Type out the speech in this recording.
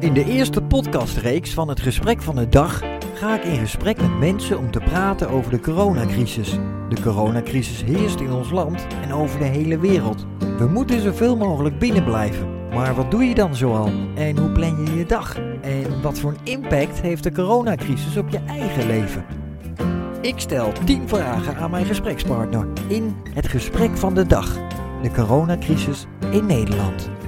In de eerste podcastreeks van het Gesprek van de Dag ga ik in gesprek met mensen om te praten over de coronacrisis. De coronacrisis heerst in ons land en over de hele wereld. We moeten zoveel mogelijk binnen blijven. Maar wat doe je dan zoal? En hoe plan je je dag? En wat voor een impact heeft de coronacrisis op je eigen leven? Ik stel 10 vragen aan mijn gesprekspartner in het Gesprek van de Dag. De coronacrisis in Nederland.